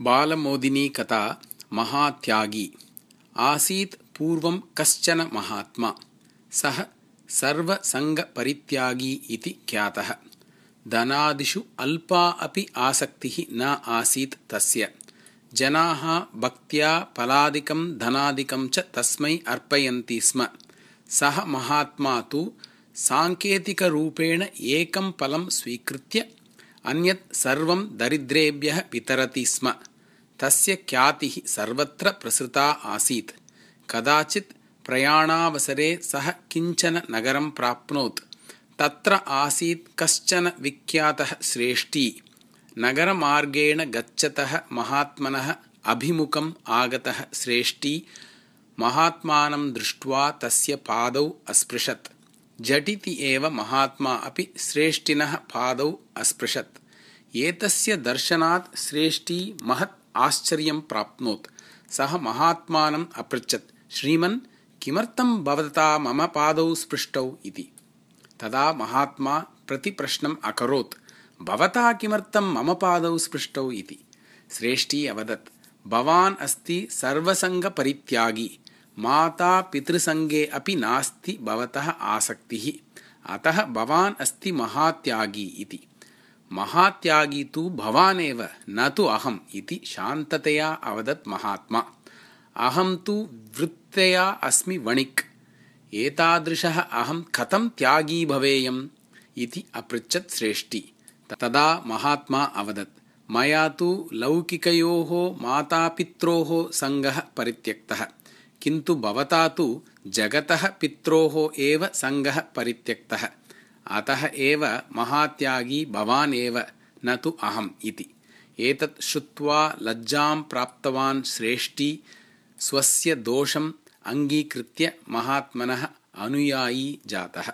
बालमोदिनी कथा महात्यागी। आसीत् पूर्वं कश्चन महात्मा। सः सर्वसङ्गपरित्यागी इति ख्यातः। धनादिषु अल्पा अपि आसक्तिः न आसीत् तस्य। जनाः भक्त्या फलादिकं धनादिकं च तस्मै अर्पयन्ति स्म। सः महात्मा तु साङ्केतिकरूपेण एकं फलं स्वीकृत्य अन्यत् सर्वं दरिद्रेभ्यः वितरति स्म तस्य ख्यातिः सर्वत्र प्रसृता आसीत्। कदाचित् प्रयाणावसरे सः किञ्चन नगरं प्राप्नोत्। तत्र आसीत् कश्चन विख्यातः श्रेष्ठी। नगरमार्गेण गच्छतः महात्मनः अभिमुखम् आगतः श्रेष्ठी। महात्मानं दृष्ट्वा तस्य पादौ अस्पृशत्। झटिति एव महात्मा अपि श्रेष्ठिनः पादौ अस्पृशत्। एतस्य दर्शनात् श्रेष्ठी महत् आश्चर्यं प्राप्नोत् सः महात्मानम् अपृच्छत् श्रीमन् किमर्थं भवता मम पादौ स्पृष्टौ इति तदा महात्मा प्रतिप्रश्नम् अकरोत् भवता किमर्थं मम पादौ स्पृष्टौ इति श्रेष्ठी अवदत् भवान् अस्ति सर्वसङ्गपरित्यागी मातापितृसङ्गे अपि नास्ति भवतः आसक्तिः अतः भवान् अस्ति महात्यागी इति महात्यागी तु भवानेव न तु अहम् इति शान्ततया अवदत् महात्मा। अहं तु वृत्तया अस्मि वणिक्। एतादृशः अहं कथं त्यागी भवेयम् इति अपृच्छत् श्रेष्ठी। तदा महात्मा अवदत् मया तु लौकिकयोः मातापित्रोः सङ्गः परित्यक्तः किन्तु भवता तु जगतः पित्रोः एव सङ्गः परित्यक्तः अतः एव महात्यागी भवान् एव न तु अहम् इति। एतत् श्रुत्वा लज्जां प्राप्तवान् श्रेष्ठी स्वस्य दोषम् अङ्गीकृत्य महात्मनः अनुयायी जातः